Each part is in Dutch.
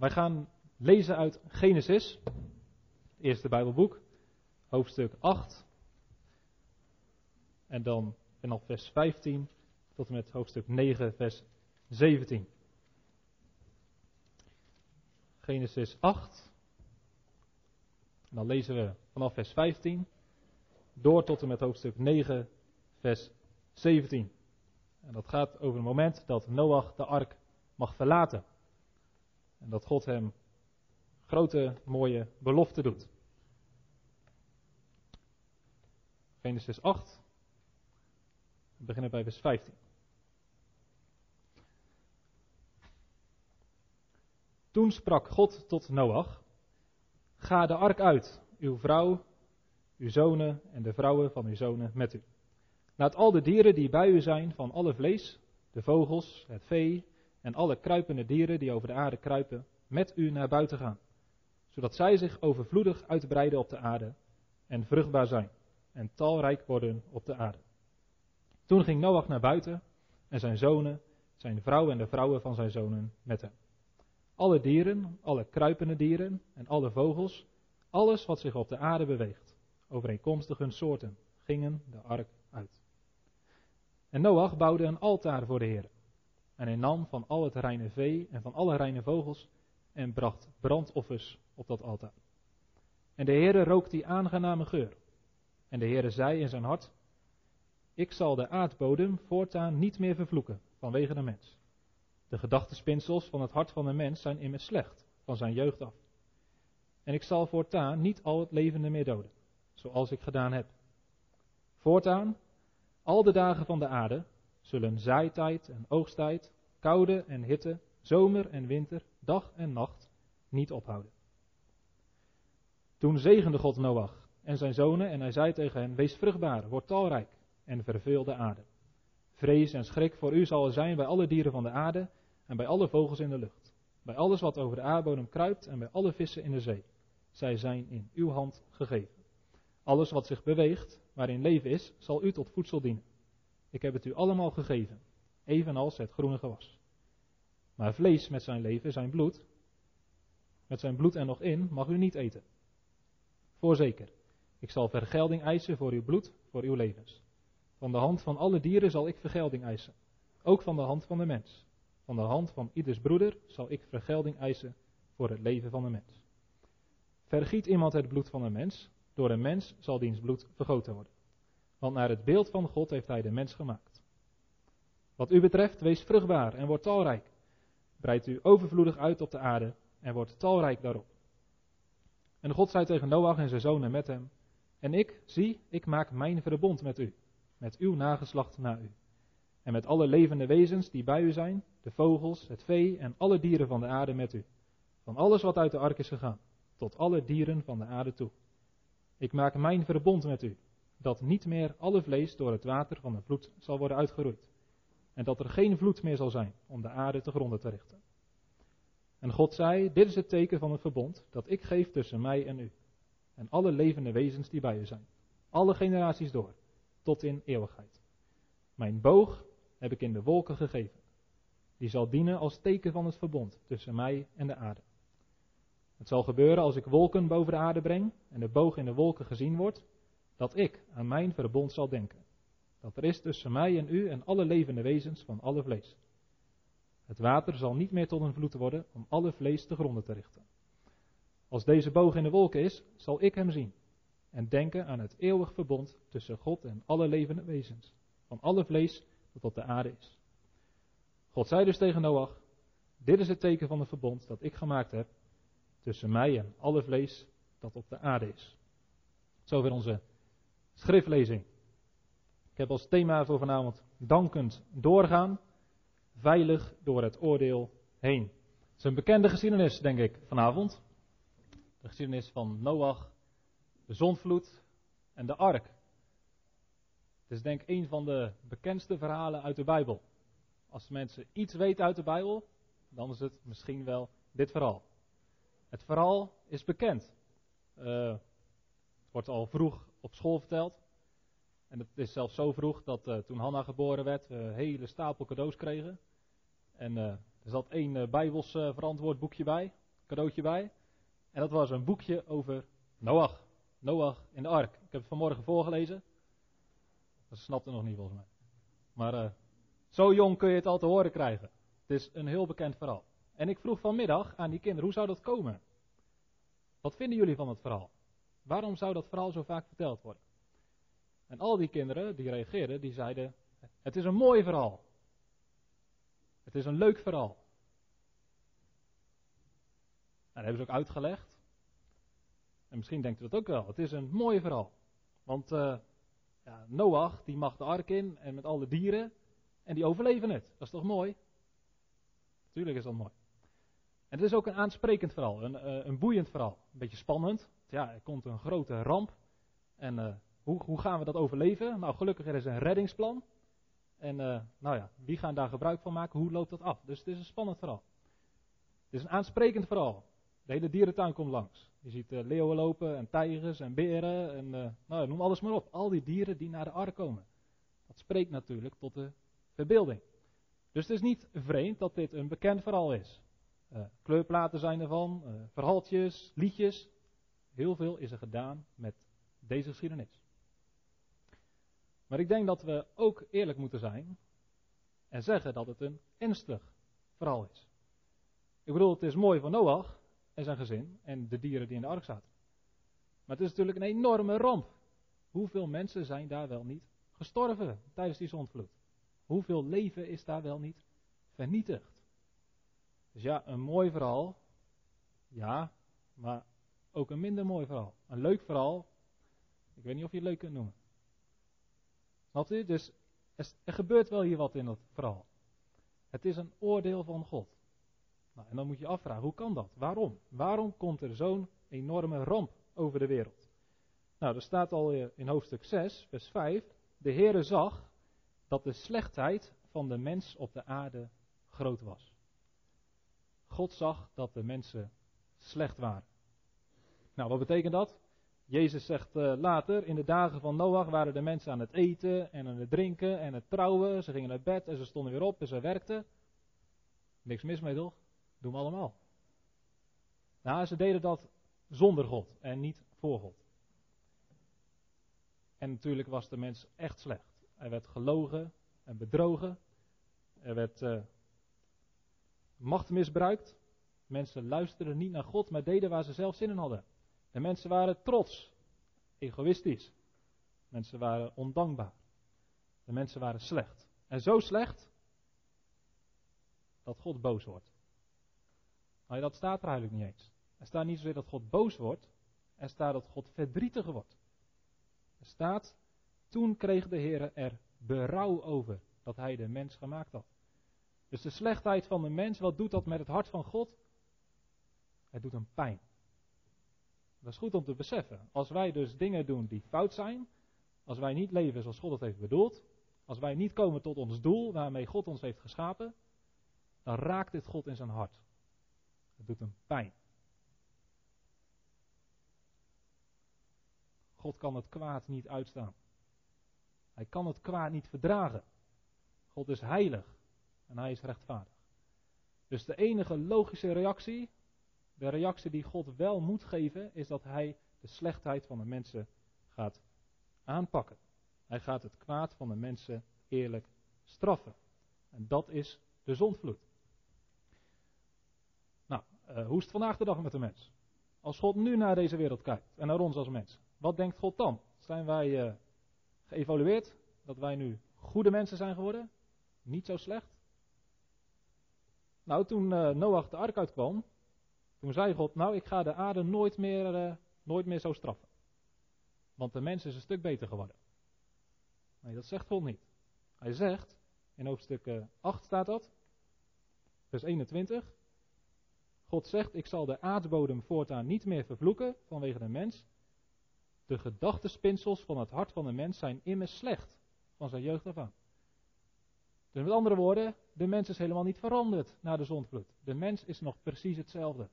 Wij gaan lezen uit Genesis, het eerste Bijbelboek, hoofdstuk 8. En dan vanaf vers 15 tot en met hoofdstuk 9, vers 17. Genesis 8. En dan lezen we vanaf vers 15 door tot en met hoofdstuk 9, vers 17. En dat gaat over het moment dat Noach de ark mag verlaten. En dat God hem grote, mooie belofte doet. Genesis 8. We beginnen bij vers 15. Toen sprak God tot Noach: Ga de ark uit, uw vrouw, uw zonen en de vrouwen van uw zonen met u. Laat al de dieren die bij u zijn, van alle vlees, de vogels, het vee en alle kruipende dieren die over de aarde kruipen, met u naar buiten gaan, zodat zij zich overvloedig uitbreiden op de aarde en vruchtbaar zijn en talrijk worden op de aarde. Toen ging Noach naar buiten en zijn zonen, zijn vrouw en de vrouwen van zijn zonen met hem. Alle dieren, alle kruipende dieren en alle vogels, alles wat zich op de aarde beweegt, overeenkomstig hun soorten, gingen de ark uit. En Noach bouwde een altaar voor de Heer. En hij nam van al het reine vee en van alle reine vogels en bracht brandoffers op dat altaar. En de Heere rook die aangename geur. En de Heere zei in zijn hart, ik zal de aardbodem voortaan niet meer vervloeken vanwege de mens. De gedachtespinsels van het hart van de mens zijn immers slecht, van zijn jeugd af. En ik zal voortaan niet al het levende meer doden, zoals ik gedaan heb. Voortaan, al de dagen van de aarde, zullen zaaitijd en oogsttijd, koude en hitte, zomer en winter, dag en nacht niet ophouden. Toen zegende God Noach en zijn zonen en hij zei tegen hen, wees vruchtbaar, word talrijk en verveel de aarde. Vrees en schrik voor u zal er zijn bij alle dieren van de aarde en bij alle vogels in de lucht, bij alles wat over de aardbodem kruipt en bij alle vissen in de zee. Zij zijn in uw hand gegeven. Alles wat zich beweegt, waarin leven is, zal u tot voedsel dienen. Ik heb het u allemaal gegeven, evenals het groene gewas. Maar vlees met zijn leven, zijn bloed, met zijn bloed er nog in, mag u niet eten. Voorzeker, ik zal vergelding eisen voor uw bloed, voor uw levens. Van de hand van alle dieren zal ik vergelding eisen, ook van de hand van de mens. Van de hand van ieders broeder zal ik vergelding eisen voor het leven van de mens. Vergiet iemand het bloed van een mens, door een mens zal diens bloed vergoten worden. Want naar het beeld van God heeft hij de mens gemaakt. Wat u betreft, wees vruchtbaar en word talrijk. Breid u overvloedig uit op de aarde en word talrijk daarop. En God zei tegen Noach en zijn zonen met hem: En ik, zie, ik maak mijn verbond met u, met uw nageslacht na u. En met alle levende wezens die bij u zijn, de vogels, het vee en alle dieren van de aarde met u. Van alles wat uit de ark is gegaan, tot alle dieren van de aarde toe. Ik maak mijn verbond met u, dat niet meer alle vlees door het water van de vloed zal worden uitgeroeid. En dat er geen vloed meer zal zijn om de aarde te gronden te richten. En God zei: Dit is het teken van het verbond dat ik geef tussen mij en u. En alle levende wezens die bij u zijn. Alle generaties door, tot in eeuwigheid. Mijn boog heb ik in de wolken gegeven. Die zal dienen als teken van het verbond tussen mij en de aarde. Het zal gebeuren als ik wolken boven de aarde breng en de boog in de wolken gezien wordt, dat ik aan mijn verbond zal denken. Dat er is tussen mij en u en alle levende wezens van alle vlees. Het water zal niet meer tot een vloed worden om alle vlees te gronden te richten. Als deze boog in de wolken is, zal ik hem zien en denken aan het eeuwig verbond tussen God en alle levende wezens, van alle vlees dat op de aarde is. God zei dus tegen Noach, dit is het teken van het verbond dat ik gemaakt heb tussen mij en alle vlees dat op de aarde is. Zover onze schriftlezing. Ik heb als thema voor vanavond dankend doorgaan, veilig door het oordeel heen. Het is een bekende geschiedenis, denk ik, vanavond. De geschiedenis van Noach, de zondvloed en de ark. Het is denk ik een van de bekendste verhalen uit de Bijbel. Als mensen iets weten uit de Bijbel, dan is het misschien wel dit verhaal. Het verhaal is bekend. Uh, het wordt al vroeg op school verteld. En het is zelfs zo vroeg dat uh, toen Hanna geboren werd, we een hele stapel cadeaus kregen. En uh, er zat één Bijbels verantwoord boekje bij. cadeautje bij. En dat was een boekje over Noach. Noach in de ark. Ik heb het vanmorgen voorgelezen. Dat snapte nog niet volgens mij. Maar uh, zo jong kun je het al te horen krijgen. Het is een heel bekend verhaal. En ik vroeg vanmiddag aan die kinderen, hoe zou dat komen? Wat vinden jullie van het verhaal? Waarom zou dat verhaal zo vaak verteld worden? En al die kinderen die reageerden, die zeiden: Het is een mooi verhaal. Het is een leuk verhaal. En dat hebben ze ook uitgelegd. En misschien denkt u dat ook wel. Het is een mooi verhaal. Want uh, ja, Noach die mag de ark in en met alle dieren. En die overleven het. Dat is toch mooi? Natuurlijk is dat mooi. En het is ook een aansprekend verhaal, een, uh, een boeiend verhaal. Een beetje spannend. Ja, er komt een grote ramp. En uh, hoe, hoe, gaan we dat overleven? Nou, gelukkig er is een reddingsplan. En uh, nou ja, wie gaan daar gebruik van maken? Hoe loopt dat af? Dus het is een spannend verhaal. Het is een aansprekend verhaal. De hele dierentuin komt langs. Je ziet uh, leeuwen lopen en tijgers en beren en uh, nou, noem alles maar op. Al die dieren die naar de ark komen. Dat spreekt natuurlijk tot de verbeelding. Dus het is niet vreemd dat dit een bekend verhaal is. Uh, kleurplaten zijn ervan, verhaaltjes, liedjes. Heel veel is er gedaan met deze geschiedenis. Maar ik denk dat we ook eerlijk moeten zijn en zeggen dat het een ernstig verhaal is. Ik bedoel, het is mooi van Noach, en zijn gezin en de dieren die in de ark zaten. Maar het is natuurlijk een enorme ramp. Hoeveel mensen zijn daar wel niet gestorven tijdens die zondvloed? Hoeveel leven is daar wel niet vernietigd? Dus ja, een mooi verhaal. Ja, maar ook een minder mooi verhaal. Een leuk verhaal. Ik weet niet of je het leuk kunt noemen. Snapt? Dus er gebeurt wel hier wat in dat verhaal. Het is een oordeel van God. Nou, en dan moet je afvragen, hoe kan dat? Waarom? Waarom komt er zo'n enorme ramp over de wereld? Nou, er staat al in hoofdstuk 6, vers 5, de Heere zag dat de slechtheid van de mens op de aarde groot was. God zag dat de mensen slecht waren. Nou, wat betekent dat? Jezus zegt uh, later, in de dagen van Noach waren de mensen aan het eten en aan het drinken en het trouwen. Ze gingen naar bed en ze stonden weer op en ze werkten. Niks mis mee toch? Doen we allemaal. Nou, ze deden dat zonder God en niet voor God. En natuurlijk was de mens echt slecht. Er werd gelogen en bedrogen. Er werd uh, macht misbruikt. Mensen luisterden niet naar God, maar deden waar ze zelf zin in hadden. De mensen waren trots, egoïstisch. Mensen waren ondankbaar. De mensen waren slecht. En zo slecht dat God boos wordt. Maar dat staat er eigenlijk niet eens. Er staat niet zozeer dat God boos wordt, er staat dat God verdrietig wordt. Er staat, toen kreeg de Heer er berouw over dat hij de mens gemaakt had. Dus de slechtheid van de mens, wat doet dat met het hart van God? Het doet hem pijn. Dat is goed om te beseffen. Als wij dus dingen doen die fout zijn, als wij niet leven zoals God het heeft bedoeld, als wij niet komen tot ons doel waarmee God ons heeft geschapen, dan raakt dit God in zijn hart. Het doet hem pijn. God kan het kwaad niet uitstaan. Hij kan het kwaad niet verdragen. God is heilig en hij is rechtvaardig. Dus de enige logische reactie, de reactie die God wel moet geven, is dat hij de slechtheid van de mensen gaat aanpakken. Hij gaat het kwaad van de mensen eerlijk straffen. En dat is de zondvloed. Uh, hoe is het vandaag de dag met de mens? Als God nu naar deze wereld kijkt en naar ons als mens, wat denkt God dan? Zijn wij uh, geëvalueerd dat wij nu goede mensen zijn geworden? Niet zo slecht? Nou, toen uh, Noach de ark uitkwam, toen zei God, nou ik ga de aarde nooit meer, nooit meer zo straffen. Want de mens is een stuk beter geworden. Nee, dat zegt God niet. Hij zegt, in hoofdstuk 8 staat dat, vers 21, God zegt, ik zal de aardbodem voortaan niet meer vervloeken vanwege de mens. De gedachtespinsels van het hart van de mens zijn immers slecht, van zijn jeugd af aan. Dus met andere woorden, de mens is helemaal niet veranderd na de zondvloed. De mens is nog precies hetzelfde.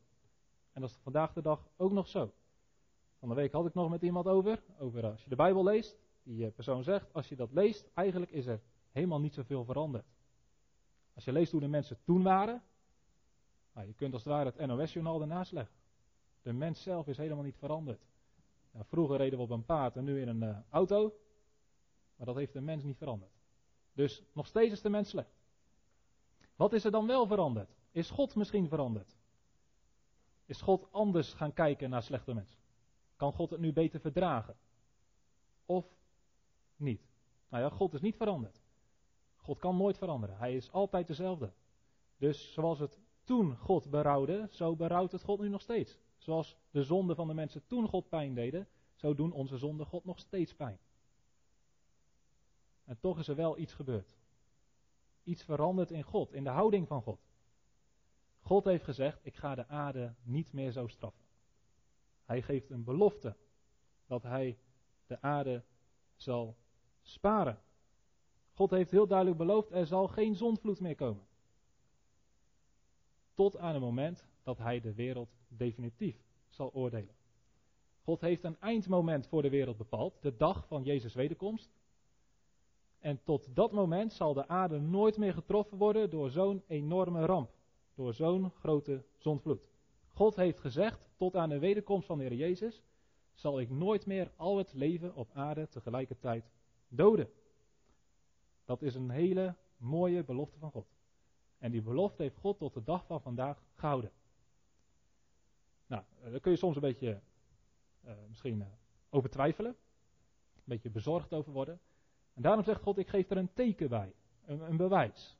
En dat is vandaag de dag ook nog zo. Van de week had ik nog met iemand over, over als je de Bijbel leest. Die eh, persoon zegt, als je dat leest, eigenlijk is er helemaal niet zoveel veranderd. Als je leest hoe de mensen toen waren, Nou, je kunt als het ware het NOS-journaal ernaast leggen. De mens zelf is helemaal niet veranderd. Nou, vroeger reden we op een paard en nu in een uh, auto. Maar dat heeft de mens niet veranderd. Dus nog steeds is de mens slecht. Wat is er dan wel veranderd? Is God misschien veranderd? Is God anders gaan kijken naar slechte mensen? Kan God het nu beter verdragen? Of niet? Nou ja, God is niet veranderd. God kan nooit veranderen. Hij is altijd dezelfde. Dus zoals het toen God berouwde, zo berouwt het God nu nog steeds. Zoals de zonden van de mensen toen God pijn deden, zo doen onze zonden God nog steeds pijn. En toch is er wel iets gebeurd. Iets veranderd in God, in de houding van God. God heeft gezegd: Ik ga de aarde niet meer zo straffen. Hij geeft een belofte dat hij de aarde zal sparen. God heeft heel duidelijk beloofd: er zal geen zondvloed meer komen. Tot aan het moment dat hij de wereld definitief zal oordelen. God heeft een eindmoment voor de wereld bepaald, de dag van Jezus' wederkomst. En tot dat moment zal de aarde nooit meer getroffen worden door zo'n enorme ramp, door zo'n grote zondvloed. God heeft gezegd, tot aan de wederkomst van de Heer Jezus, zal ik nooit meer al het leven op aarde tegelijkertijd doden. Dat is een hele mooie belofte van God. En die belofte heeft God tot de dag van vandaag gehouden. Nou, eh, daar kun je soms een beetje uh, misschien uh, over twijfelen. Een beetje bezorgd over worden. En daarom zegt God, ik geef er een teken bij. Een, een bewijs.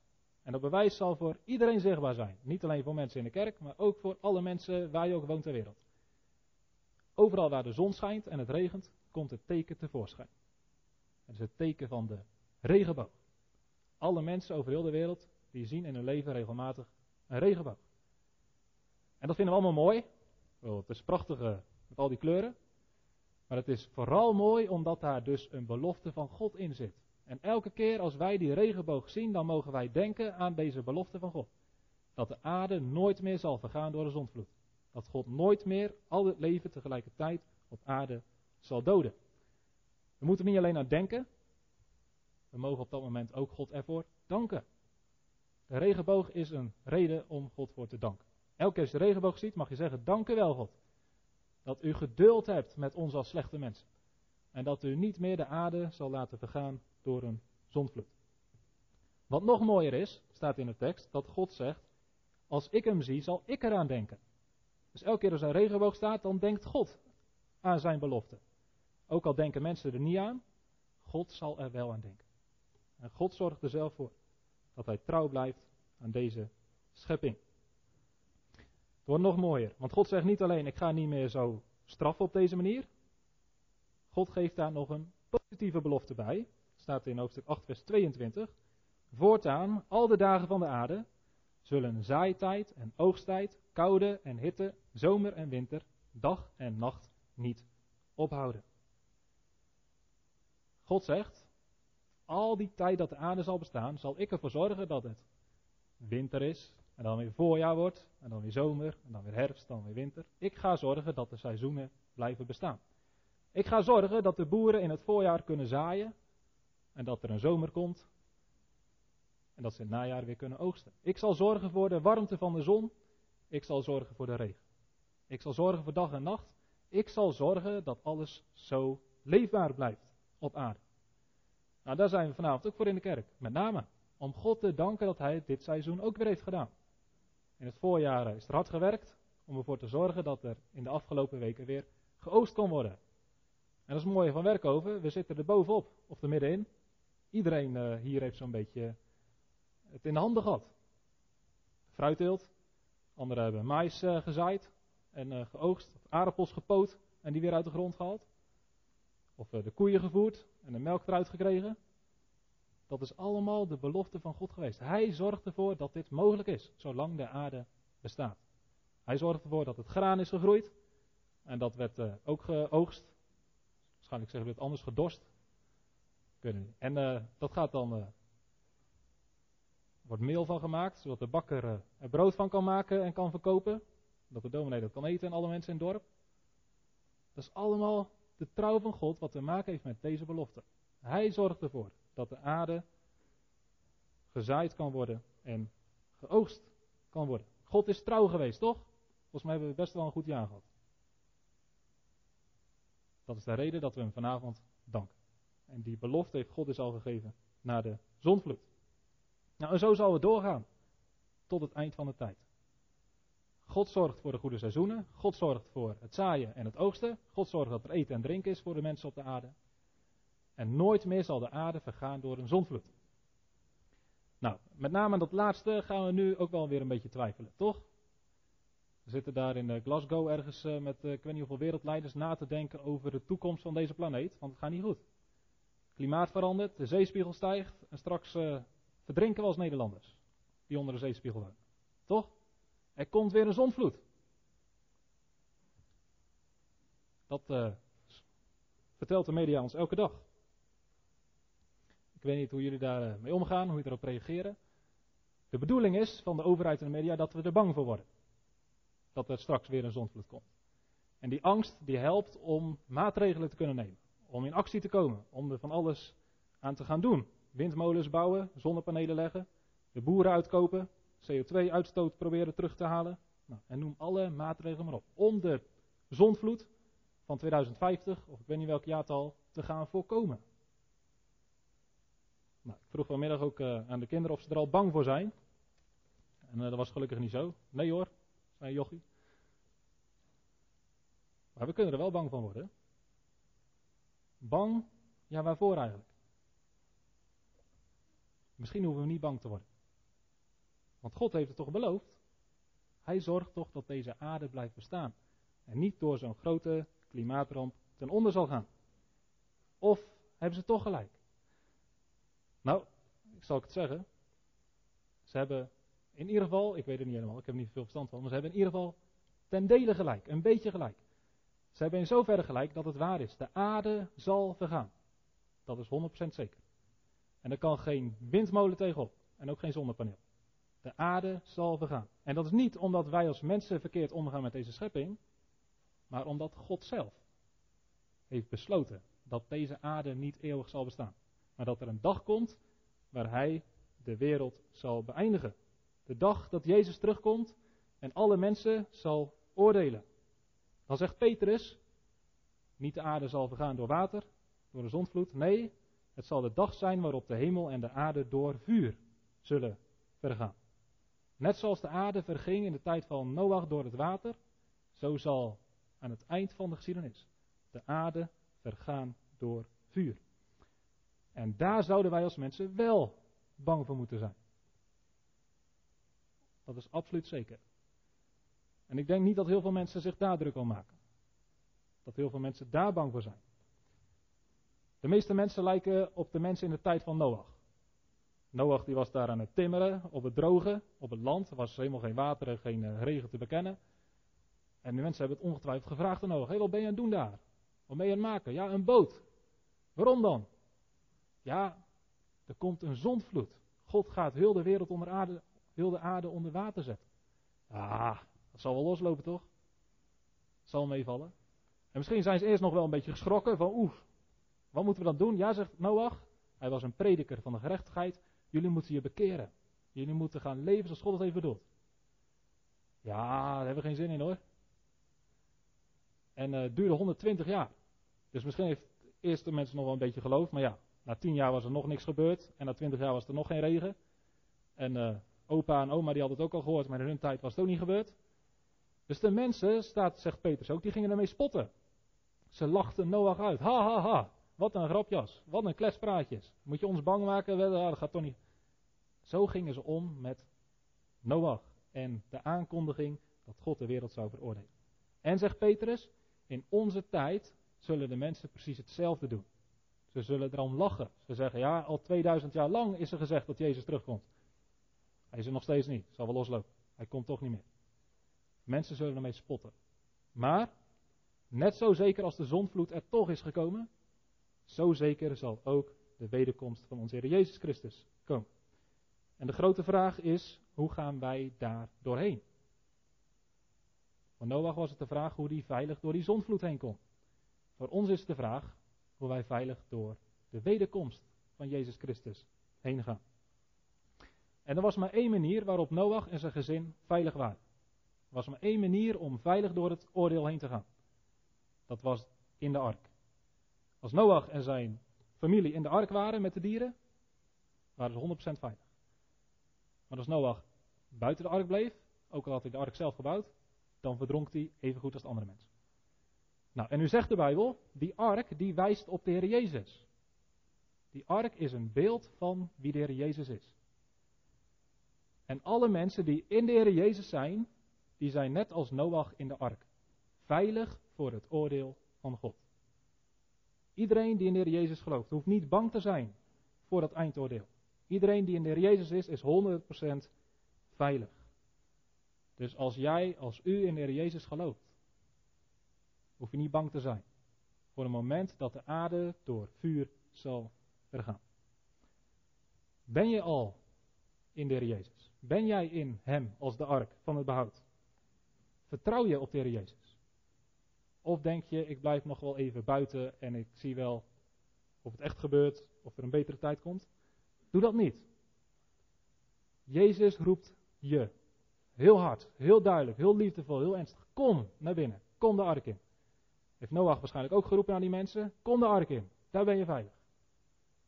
En dat bewijs zal voor iedereen zichtbaar zijn. Niet alleen voor mensen in de kerk, maar ook voor alle mensen waar je ook woont ter wereld. Overal waar de zon schijnt en het regent, komt het teken tevoorschijn. Het is het teken van de regenboog. Alle mensen over heel de wereld, die zien in hun leven regelmatig een regenboog. En dat vinden we allemaal mooi. het is prachtig uh, met al die kleuren. Maar het is vooral mooi omdat daar dus een belofte van God in zit. En elke keer als wij die regenboog zien, dan mogen wij denken aan deze belofte van God. Dat de aarde nooit meer zal vergaan door de zondvloed. Dat God nooit meer al het leven tegelijkertijd op aarde zal doden. We moeten niet alleen aan denken. We mogen op dat moment ook God ervoor danken. De regenboog is een reden om God voor te danken. Elke keer als je de regenboog ziet, mag je zeggen: Dank u wel, God. Dat u geduld hebt met ons als slechte mensen. En dat u niet meer de aarde zal laten vergaan door een zondvloed. Wat nog mooier is, staat in de tekst, dat God zegt: Als ik hem zie, zal ik eraan denken. Dus elke keer als een regenboog staat, dan denkt God aan zijn belofte. Ook al denken mensen er niet aan, God zal er wel aan denken. En God zorgt er zelf voor dat hij trouw blijft aan deze schepping. Het wordt nog mooier, want God zegt niet alleen: Ik ga niet meer zo straffen op deze manier. God geeft daar nog een positieve belofte bij. Staat in hoofdstuk 8, vers 22. Voortaan, al de dagen van de aarde, zullen zaaitijd en oogsttijd, koude en hitte, zomer en winter, dag en nacht niet ophouden. God zegt, al die tijd dat de aarde zal bestaan, zal ik ervoor zorgen dat het winter is, en dan weer voorjaar wordt, en dan weer zomer, en dan weer herfst, dan weer winter. Ik ga zorgen dat de seizoenen blijven bestaan. Ik ga zorgen dat de boeren in het voorjaar kunnen zaaien, en dat er een zomer komt, en dat ze in het najaar weer kunnen oogsten. Ik zal zorgen voor de warmte van de zon, ik zal zorgen voor de regen. Ik zal zorgen voor dag en nacht. Ik zal zorgen dat alles zo leefbaar blijft op aarde. Nou, daar zijn we vanavond ook voor in de kerk. Met name om God te danken dat Hij dit seizoen ook weer heeft gedaan. In het voorjaar is er hard gewerkt om ervoor te zorgen dat er in de afgelopen weken weer geoost kon worden. En dat is het mooie van Werkover. We zitten er bovenop, of er middenin. Iedereen uh, hier heeft zo'n beetje het in de handen gehad. Fruitteelt. Anderen hebben mais uh, gezaaid en uh, geoogst. Of aardappels gepoot en die weer uit de grond gehaald. Of de koeien gevoerd en de melk eruit gekregen. Dat is allemaal de belofte van God geweest. Hij zorgt ervoor dat dit mogelijk is, zolang de aarde bestaat. Hij zorgt ervoor dat het graan is gegroeid. En dat werd ook geoogst. Waarschijnlijk zeggen we het anders, gedorst. En uh, dat gaat dan. Uh, wordt meel van gemaakt, zodat de bakker er brood van kan maken en kan verkopen. Dat de dominee dat kan eten en alle mensen in het dorp. Dat is allemaal de trouw van God wat te maken heeft met deze belofte. Hij zorgt ervoor dat de aarde gezaaid kan worden en geoogst kan worden. God is trouw geweest, toch? Volgens mij hebben we best wel een goed jaar gehad. Dat is de reden dat we hem vanavond danken. En die belofte heeft God dus al gegeven na de zonvloed. Nou, en zo zal het doorgaan. Tot het eind van de tijd. God zorgt voor de goede seizoenen. God zorgt voor het zaaien en het oogsten. God zorgt dat er eten en drinken is voor de mensen op de aarde. En nooit meer zal de aarde vergaan door een zonvloed. Nou, met name aan dat laatste gaan we nu ook wel weer een beetje twijfelen, toch? We zitten daar in eh, Glasgow ergens eh, met eh, ik weet niet hoeveel wereldleiders na te denken over de toekomst van deze planeet, want het gaat niet goed. Klimaat verandert, de zeespiegel stijgt en straks verdrinken we als Nederlanders die onder de zeespiegel wonen. Toch? Er komt weer een zonvloed. Dat uh, vertelt de media ons elke dag. Ik weet niet hoe jullie daar mee omgaan, hoe je erop reageren. De bedoeling is van de overheid en de media dat we er bang voor worden. Dat er straks weer een zonvloed komt. En die angst die helpt om maatregelen te kunnen nemen. Om in actie te komen. Om er van alles aan te gaan doen. Windmolens bouwen, zonnepanelen leggen, de boeren uitkopen, CO2-uitstoot proberen terug te halen. Nou, en noem alle maatregelen maar op. Om de zonvloed van 2050, of ik weet niet welk jaartal, te gaan voorkomen. Nou, ik vroeg vanmiddag ook uh, aan de kinderen of ze er al bang voor zijn. En uh, dat was gelukkig niet zo. Nee hoor, zei Jochie. Maar we kunnen er wel bang van worden. Bang? Ja, waarvoor eigenlijk? Misschien hoeven we niet bang te worden. Want God heeft het toch beloofd? Hij zorgt toch dat deze aarde blijft bestaan. En niet door zo'n grote klimaatramp ten onder zal gaan. Of hebben ze toch gelijk? Nou, ik zal het zeggen. Ze hebben in ieder geval, ik weet het niet helemaal, ik heb niet veel verstand van, maar ze hebben in ieder geval ten dele gelijk, een beetje gelijk. Ze hebben in zoverre gelijk dat het waar is. De aarde zal vergaan. Dat is 100% zeker. En er kan geen windmolen tegenop en ook geen zonnepaneel. De aarde zal vergaan. En dat is niet omdat wij als mensen verkeerd omgaan met deze schepping, maar omdat God zelf heeft besloten dat deze aarde niet eeuwig zal bestaan. Maar dat er een dag komt waar Hij de wereld zal beëindigen. De dag dat Jezus terugkomt en alle mensen zal oordelen. Dan zegt Petrus, niet de aarde zal vergaan door water, door de zondvloed. Nee, het zal de dag zijn waarop de hemel en de aarde door vuur zullen vergaan. Net zoals de aarde verging in de tijd van Noach door het water, zo zal aan het eind van de geschiedenis de aarde vergaan door vuur. En daar zouden wij als mensen wel bang voor moeten zijn. Dat is absoluut zeker. En ik denk niet dat heel veel mensen zich daar druk om maken. Dat heel veel mensen daar bang voor zijn. De meeste mensen lijken op de mensen in de tijd van Noach. Noach die was daar aan het timmeren, op het droge, op het land. Er was helemaal geen water en geen eh, regen te bekennen. En de mensen hebben het ongetwijfeld gevraagd aan Noach. Hé, wat ben je aan het doen daar? Wat ben je aan het maken? Ja, een boot. Waarom dan? Ja, er komt een zondvloed. God gaat heel de wereld onder aarde, heel de aarde onder water zetten. Ah, dat zal wel loslopen toch? zal meevallen. En misschien zijn ze eerst nog wel een beetje geschrokken van oeh, wat moeten we dan doen? Ja, zegt Noach. Hij was een prediker van de gerechtigheid. Jullie moeten je bekeren. Jullie moeten gaan leven zoals God het heeft bedoeld. Ja, daar hebben we geen zin in hoor. En uh, het duurde 120 jaar. Dus misschien heeft de eerste mensen nog wel een beetje geloof. Maar ja, na 10 jaar was er nog niks gebeurd. En na 20 jaar was er nog geen regen. En uh, opa en oma die hadden het ook al gehoord. Maar in hun tijd was het ook niet gebeurd. Dus de mensen, staat, zegt Petrus ook, die gingen ermee spotten. Ze lachten Noach uit. Ha ha ha. Wat een grapjas. Wat een kletspraatjes. Moet je ons bang maken? Dat gaat toch niet. Zo gingen ze om met Noach en de aankondiging dat God de wereld zou veroordelen. En zegt Petrus, in onze tijd zullen de mensen precies hetzelfde doen. Ze zullen erom lachen. Ze zeggen, ja, al 2000 jaar lang is er gezegd dat Jezus terugkomt. Hij is er nog steeds niet. Zal wel loslopen. Hij komt toch niet meer. Mensen zullen ermee spotten. Maar, net zo zeker als de zonvloed er toch is gekomen, zo zeker zal ook de wederkomst van onze Heer Jezus Christus komen. En de grote vraag is, hoe gaan wij daar doorheen? Voor Noach was het de vraag hoe hij veilig door die zondvloed heen kon. Voor ons is het de vraag hoe wij veilig door de wederkomst van Jezus Christus heen gaan. En er was maar één manier waarop Noach en zijn gezin veilig waren. Was maar één manier om veilig door het oordeel heen te gaan. Dat was in de ark. Als Noach en zijn familie in de ark waren met de dieren, waren ze 100% veilig. Maar als Noach buiten de ark bleef, ook al had hij de ark zelf gebouwd, dan verdronk hij even goed als de andere mensen. Nou, en nu zegt de Bijbel, die ark die wijst op de Heer Jezus. Die ark is een beeld van wie de Heer Jezus is. En alle mensen die in de Heer Jezus zijn, die zijn net als Noach in de ark. Veilig voor het oordeel van God. Iedereen die in de Heer Jezus gelooft, hoeft niet bang te zijn voor dat eindoordeel. Iedereen die in de Heer Jezus is, is 100% veilig. Dus als jij, als u in de Heer Jezus gelooft, hoef je niet bang te zijn voor een moment dat de aarde door vuur zal vergaan. Ben je al in de Heer Jezus? Ben jij in Hem als de ark van het behoud? Vertrouw je op de Heer Jezus? Of denk je, ik blijf nog wel even buiten en ik zie wel of het echt gebeurt, of er een betere tijd komt? Doe dat niet. Jezus roept je. Heel hard, heel duidelijk, heel liefdevol, heel ernstig. Kom naar binnen. Kom de ark in. Heeft Noach waarschijnlijk ook geroepen aan die mensen. Kom de ark in. Daar ben je veilig.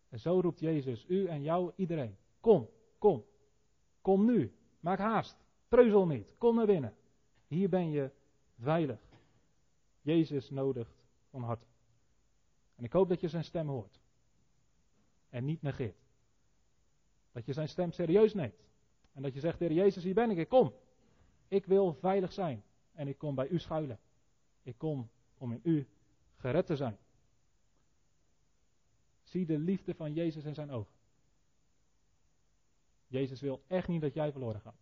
En zo roept Jezus u en jou, iedereen. Kom, kom. Kom nu. Maak haast. Treuzel niet. Kom naar binnen. Hier ben je veilig. Jezus nodigt van harte. En ik hoop dat je zijn stem hoort. En niet negeert. Dat je zijn stem serieus neemt. En dat je zegt, Heer Jezus, hier ben ik. Ik kom. Ik wil veilig zijn. En ik kom bij u schuilen. Ik kom om in u gered te zijn. Zie de liefde van Jezus in zijn ogen. Jezus wil echt niet dat jij verloren gaat.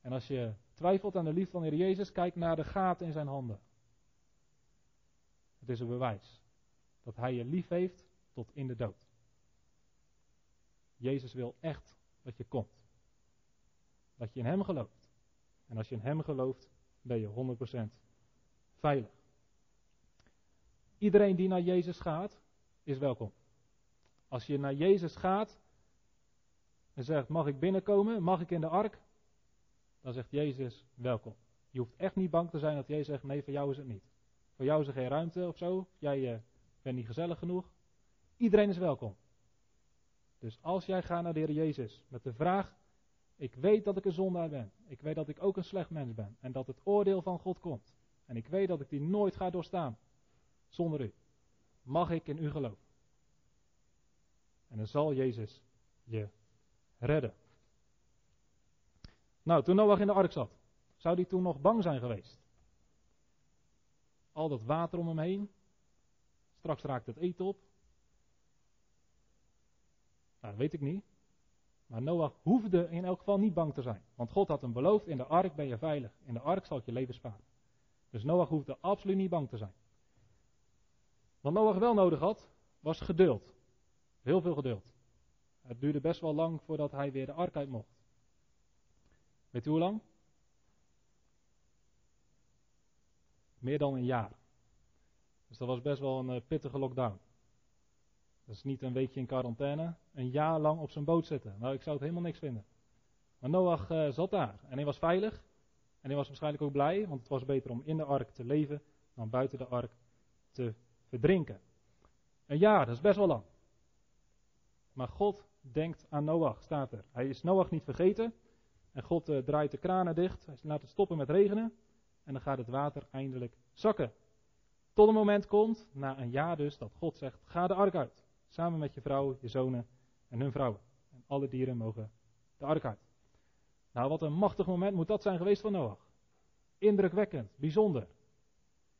En als je twijfelt aan de liefde van Heer Jezus, kijk naar de gaten in zijn handen. Het is een bewijs dat hij je lief heeft tot in de dood. Jezus wil echt dat je komt. Dat je in Hem gelooft. En als je in Hem gelooft, ben je 100% veilig. Iedereen die naar Jezus gaat, is welkom. Als je naar Jezus gaat en zegt: Mag ik binnenkomen? Mag ik in de ark? Dan zegt Jezus: Welkom. Je hoeft echt niet bang te zijn dat Jezus zegt: Nee, voor jou is het niet. Voor jou is er geen ruimte of zo. Jij uh, bent niet gezellig genoeg. Iedereen is welkom. Dus als jij gaat naar de Heer Jezus met de vraag: Ik weet dat ik een zondaar ben. Ik weet dat ik ook een slecht mens ben. En dat het oordeel van God komt. En ik weet dat ik die nooit ga doorstaan. Zonder u. Mag ik in u geloven? En dan zal Jezus je redden. Nou, toen Noach in de ark zat, zou hij toen nog bang zijn geweest? Al dat water om hem heen. Straks raakt het eten op. Nou, dat weet ik niet. Maar Noach hoefde in elk geval niet bang te zijn. Want God had hem beloofd, in de ark ben je veilig. In de ark zal ik je leven sparen. Dus Noach hoefde absoluut niet bang te zijn. Wat Noach wel nodig had, was geduld. Heel veel geduld. Het duurde best wel lang voordat hij weer de ark uit mocht. Weet u hoe lang? Meer dan een jaar. Dus dat was best wel een eh, pittige lockdown. Dat is niet een weekje in quarantaine, een jaar lang op zijn boot zitten. Nou, ik zou het helemaal niks vinden. Maar Noach uh, zat daar en hij was veilig. En hij was waarschijnlijk ook blij, want het was beter om in de ark te leven dan buiten de ark te verdrinken. Een jaar, dat is best wel lang. Maar God denkt aan Noach, staat er. Hij is Noach niet vergeten. En God uh, draait de kranen dicht. Hij laat het stoppen met regenen. En dan gaat het water eindelijk zakken. Tot een moment komt, na een jaar dus, dat God zegt: ga de ark uit. Samen met je vrouw, je zonen en hun vrouwen. En alle dieren mogen de ark uit. Nou, wat een machtig moment moet dat zijn geweest van Noach. Indrukwekkend, bijzonder,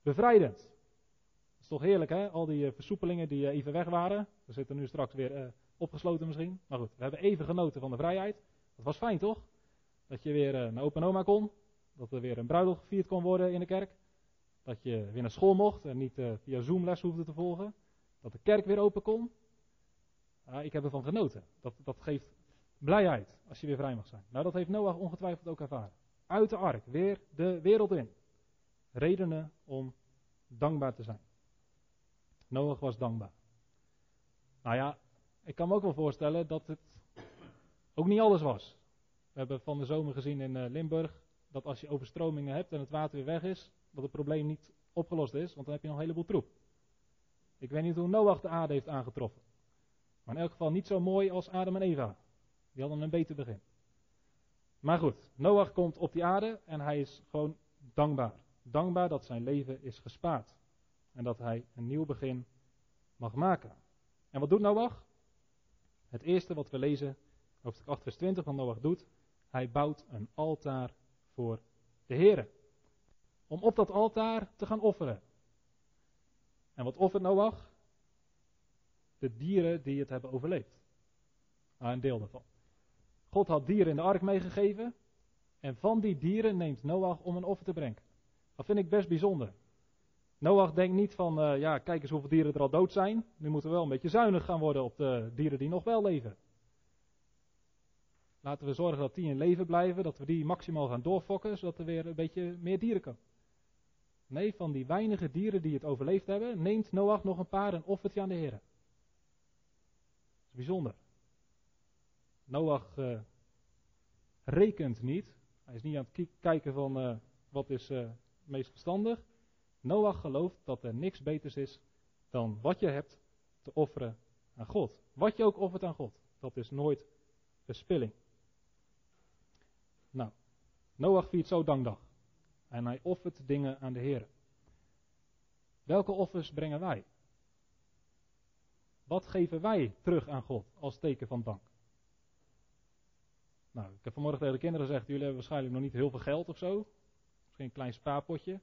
bevrijdend. Dat is toch heerlijk, hè? Al die uh, versoepelingen die uh, even weg waren. We zitten nu straks weer opgesloten misschien. Maar goed, we hebben even genoten van de vrijheid. Dat was fijn, toch? Dat je weer naar opa en oma kon. Dat er weer een bruiloft gevierd kon worden in de kerk. Dat je weer naar school mocht en niet via Zoom les hoefde te volgen. Dat de kerk weer open kon. Ja, ik heb ervan genoten. Dat, dat geeft blijheid als je weer vrij mag zijn. Nou, dat heeft Noach ongetwijfeld ook ervaren. Uit de ark, weer de wereld in. Redenen om dankbaar te zijn. Noach was dankbaar. Nou ja, ik kan me ook wel voorstellen dat het ook niet alles was. We hebben van de zomer gezien in eh, Limburg dat als je overstromingen hebt en het water weer weg is, dat het probleem niet opgelost is, want dan heb je nog een heleboel troep. Ik weet niet hoe Noach de aarde heeft aangetroffen. Maar in elk geval niet zo mooi als Adam en Eva. Die hadden een beter begin. Maar goed, Noach komt op die aarde en hij is gewoon dankbaar. Dankbaar dat zijn leven is gespaard. En dat hij een nieuw begin mag maken. En wat doet Noach? Het eerste wat we lezen, hoofdstuk 8, vers 20 van Noach doet, hij bouwt een altaar voor de Heer. Om op dat altaar te gaan offeren. En wat offert Noach? De dieren die het hebben overleefd. Nou, een deel daarvan. God had dieren in de ark meegegeven. En van die dieren neemt Noach om een offer te brengen. Dat vind ik best bijzonder. Noach denkt niet van, uh, ja, kijk eens hoeveel dieren er al dood zijn. Nu moeten we wel een beetje zuinig gaan worden op de dieren die nog wel leven. Laten we zorgen dat die in leven blijven, dat we die maximaal gaan doorfokken, zodat er weer een beetje meer dieren komen. Nee, van die weinige dieren die het overleefd hebben, neemt Noach nog een paar en offert je aan de Heer. Dat is bijzonder. Noach uh, rekent niet. Hij is niet aan het kijken van uh, wat is uh, meest verstandig. Noach gelooft dat er niks beters is dan wat je hebt te offeren aan God. Wat je ook offert aan God, dat is nooit verspilling. Nou, Noach viert zo dankdag. En hij offert dingen aan de Heer. Welke offers brengen wij? Wat geven wij terug aan God als teken van dank? Nou, ik heb vanmorgen tegen de kinderen gezegd: jullie hebben waarschijnlijk nog niet heel veel geld of zo. Misschien een klein spaarpotje.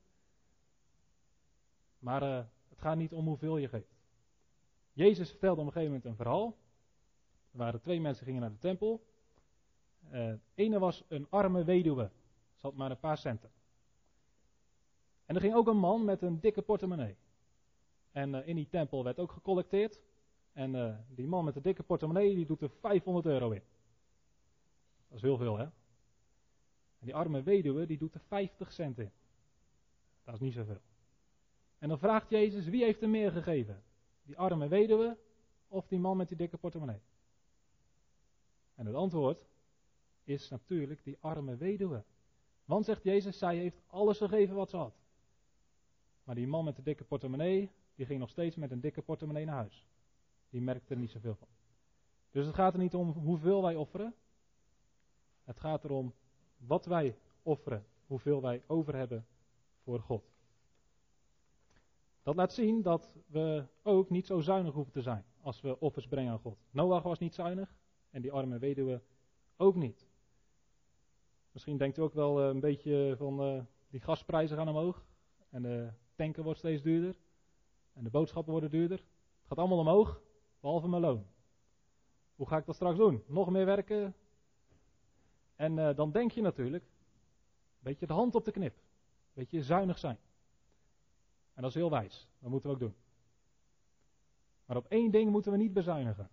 Maar uh, het gaat niet om hoeveel je geeft. Jezus vertelde op een gegeven moment een verhaal. Er waren twee mensen gingen naar de tempel. Uh, ene was een arme weduwe. Ze had maar een paar centen. En er ging ook een man met een dikke portemonnee. En uh, in die tempel werd ook gecollecteerd. En uh, die man met de dikke portemonnee die doet er 500 euro in. Dat is heel veel, hè? En die arme weduwe die doet er 50 cent in. Dat is niet zoveel. En dan vraagt Jezus, wie heeft er meer gegeven? Die arme weduwe of die man met die dikke portemonnee? En het antwoord is natuurlijk die arme weduwe. Want zegt Jezus, zij heeft alles gegeven wat ze had. Maar die man met de dikke portemonnee, die ging nog steeds met een dikke portemonnee naar huis. Die merkte er niet zoveel van. Dus het gaat er niet om hoeveel wij offeren. Het gaat erom wat wij offeren, hoeveel wij over hebben voor God. Dat laat zien dat we ook niet zo zuinig hoeven te zijn als we offers brengen aan God. Noach was niet zuinig en die arme weduwe ook niet. Misschien denkt u ook wel eh, een beetje van uh, die gasprijzen gaan omhoog en de tanken wordt steeds duurder en de boodschappen worden duurder. Het gaat allemaal omhoog, behalve mijn loon. Hoe ga ik dat straks doen? Nog meer werken? En uh, dan denk je natuurlijk, een beetje de hand op de knip, een beetje zuinig zijn. En dat is heel wijs. Dat moeten we ook doen. Maar op één ding moeten we niet bezuinigen.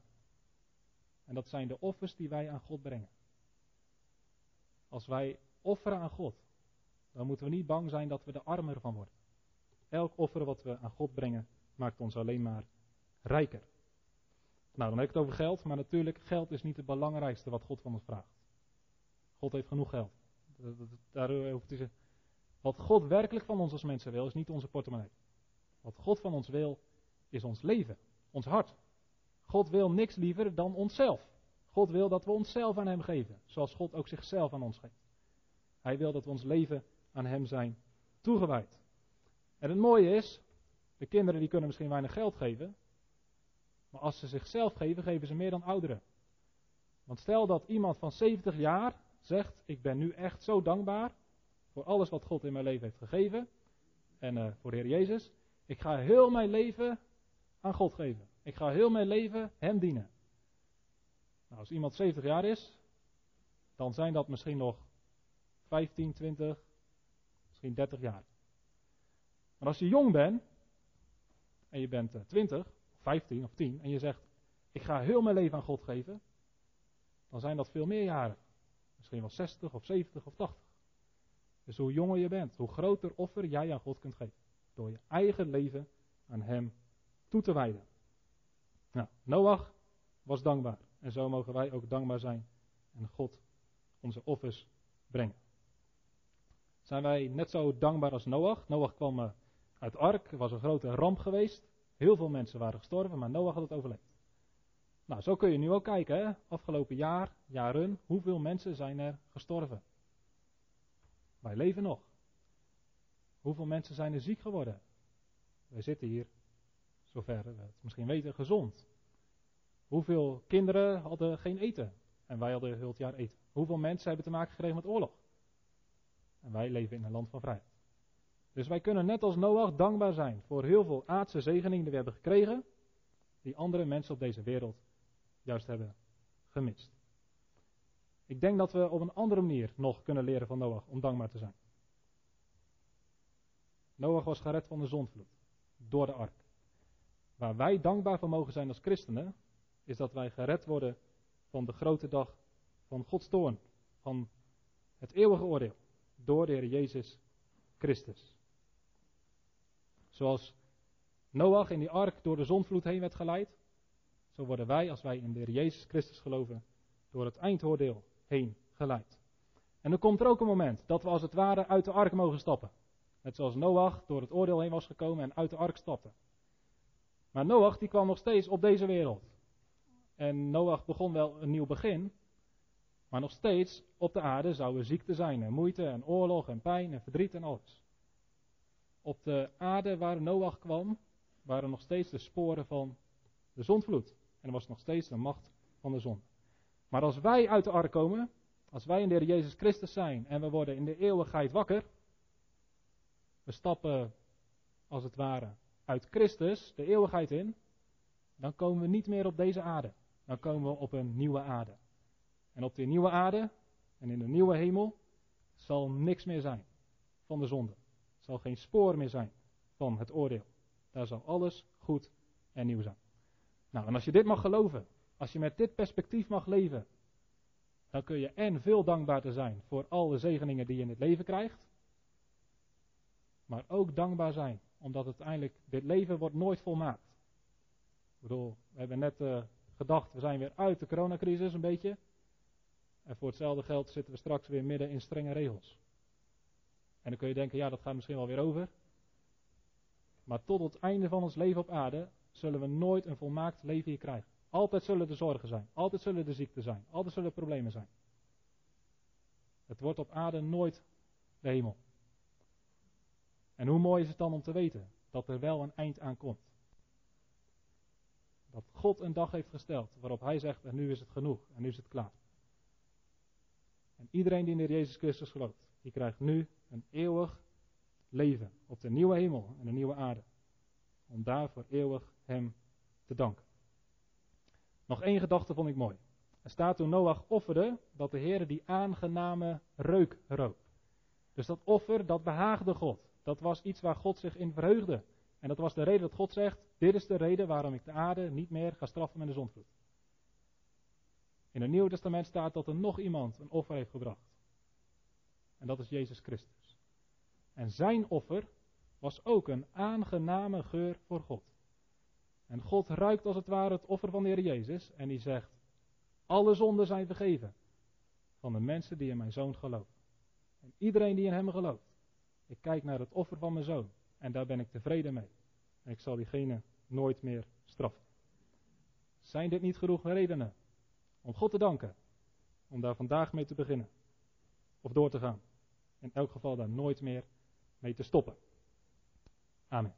En dat zijn de offers die wij aan God brengen. Als wij offeren aan God, dan moeten we niet bang zijn dat we de armer van worden. Elk offer wat we aan God brengen, maakt ons alleen maar rijker. Nou, dan heb ik het over geld, maar natuurlijk, geld is niet het belangrijkste wat God van ons vraagt. God heeft genoeg geld. Daar hoeft te wat God werkelijk van ons als mensen wil, is niet onze portemonnee. Wat God van ons wil, is ons leven, ons hart. God wil niks liever dan onszelf. God wil dat we onszelf aan Hem geven, zoals God ook zichzelf aan ons geeft. Hij wil dat we ons leven aan Hem zijn toegewijd. En het mooie is, de kinderen die kunnen misschien weinig geld geven, maar als ze zichzelf geven, geven ze meer dan ouderen. Want stel dat iemand van 70 jaar zegt, ik ben nu echt zo dankbaar voor alles wat God in mijn leven heeft gegeven. En uh, voor de Heer Jezus. Ik ga heel mijn leven aan God geven. Ik ga heel mijn leven Hem dienen. Nou, als iemand 70 jaar is, dan zijn dat misschien nog 15, 20, misschien 30 jaar. Maar als je jong bent, en je bent 20, 15 of 10, en je zegt, ik ga heel mijn leven aan God geven, dan zijn dat veel meer jaren. Misschien wel 60 of 70 of 80. Dus hoe jonger je bent, hoe groter offer jij aan God kunt geven. Door je eigen leven aan Hem toe te wijden. Nou, Noach was dankbaar. En zo mogen wij ook dankbaar zijn en God onze offers brengen. Zijn wij net zo dankbaar als Noach? Noach kwam eh, uit Ark, was een grote ramp geweest. Heel veel mensen waren gestorven, maar Noach had het overleefd. Nou, zo kun je nu ook kijken, hè? afgelopen jaar, jaren, hoeveel mensen zijn er gestorven? Wij leven nog. Hoeveel mensen zijn er ziek geworden? Wij zitten hier, zover we het misschien weten, gezond. Hoeveel kinderen hadden geen eten? En wij hadden heel het jaar eten. Hoeveel mensen hebben te maken gekregen met oorlog? En wij leven in een land van vrijheid. Dus wij kunnen net als Noach dankbaar zijn voor heel veel aardse zegeningen die we hebben gekregen, die andere mensen op deze wereld juist hebben gemist. Ik denk dat we op een andere manier nog kunnen leren van Noach om dankbaar te zijn. Noach was gered van de zondvloed door de ark. Waar wij dankbaar voor mogen zijn als christenen, is dat wij gered worden van de grote dag van Gods toorn, van het eeuwige oordeel, door de Heer Jezus Christus. Zoals Noach in die ark door de zondvloed heen werd geleid, zo worden wij, als wij in de Heer Jezus Christus geloven, door het eindoordeel heen geleid. En dan komt er ook een moment dat we als het ware uit de ark mogen stappen. Net zoals Noach door het oordeel heen was gekomen en uit de ark stapte. Maar Noach die kwam nog steeds op deze wereld. En Noach begon wel een nieuw begin. Maar nog steeds op de aarde zouden ziekte zijn en moeite en oorlog en pijn en verdriet en alles. Op de aarde waar Noach kwam, waren nog steeds de sporen van de zondvloed. En er was nog steeds de macht van de zon. Maar als wij uit de ark komen, als wij in de Heer Jezus Christus zijn en we worden in de eeuwigheid wakker, we stappen als het ware uit Christus de eeuwigheid in, dan komen we niet meer op deze aarde. Dan komen we op een nieuwe aarde. En op die nieuwe aarde en in de nieuwe hemel zal niks meer zijn van de zonde. Zal geen spoor meer zijn van het oordeel. Daar zal alles goed en nieuw zijn. Nou, en als je dit mag geloven, als je met dit perspectief mag leven, dan kun je en veel dankbaar zijn voor al de zegeningen die je in het leven krijgt, maar ook dankbaar zijn, omdat uiteindelijk dit leven wordt nooit volmaakt. Ik bedoel, we hebben net uh, gedacht, we zijn weer uit de coronacrisis een beetje. En voor hetzelfde geld zitten we straks weer midden in strenge regels. En dan kun je denken, ja, dat gaat misschien wel weer over. Maar tot het einde van ons leven op aarde zullen we nooit een volmaakt leven hier krijgen. Altijd zullen er zorgen zijn. Altijd zullen er ziekten zijn. Altijd zullen er problemen zijn. Het wordt op aarde nooit de hemel. En hoe mooi is het dan om te weten dat er wel een eind aan komt. Dat God een dag heeft gesteld waarop Hij zegt, en nu is het genoeg, en nu is het klaar. En iedereen die in de Jezus Christus gelooft, die krijgt nu een eeuwig leven op de nieuwe hemel en de nieuwe aarde. Om daar voor eeuwig Hem te danken. Nog één gedachte vond ik mooi. Er staat toen Noach offerde dat de Heer die aangename reuk rook. Dus dat offer, dat behaagde God. Dat was iets waar God zich in verheugde. En dat was de reden dat God zegt: Dit is de reden waarom ik de aarde niet meer ga straffen met een zondvloed. In het Nieuwe Testament staat dat er nog iemand een offer heeft gebracht. En dat is Jezus Christus. En zijn offer was ook een aangename geur voor God. En God ruikt als het ware het offer van de Heer Jezus en die zegt: Alle zonden zijn vergeven van de mensen die in mijn zoon geloven. En iedereen die in hem gelooft. Ik kijk naar het offer van mijn zoon en daar ben ik tevreden mee. En ik zal diegene nooit meer straffen. Zijn dit niet genoeg redenen om God te danken? Om daar vandaag mee te beginnen? Of door te gaan? In elk geval daar nooit meer mee te stoppen. Amen.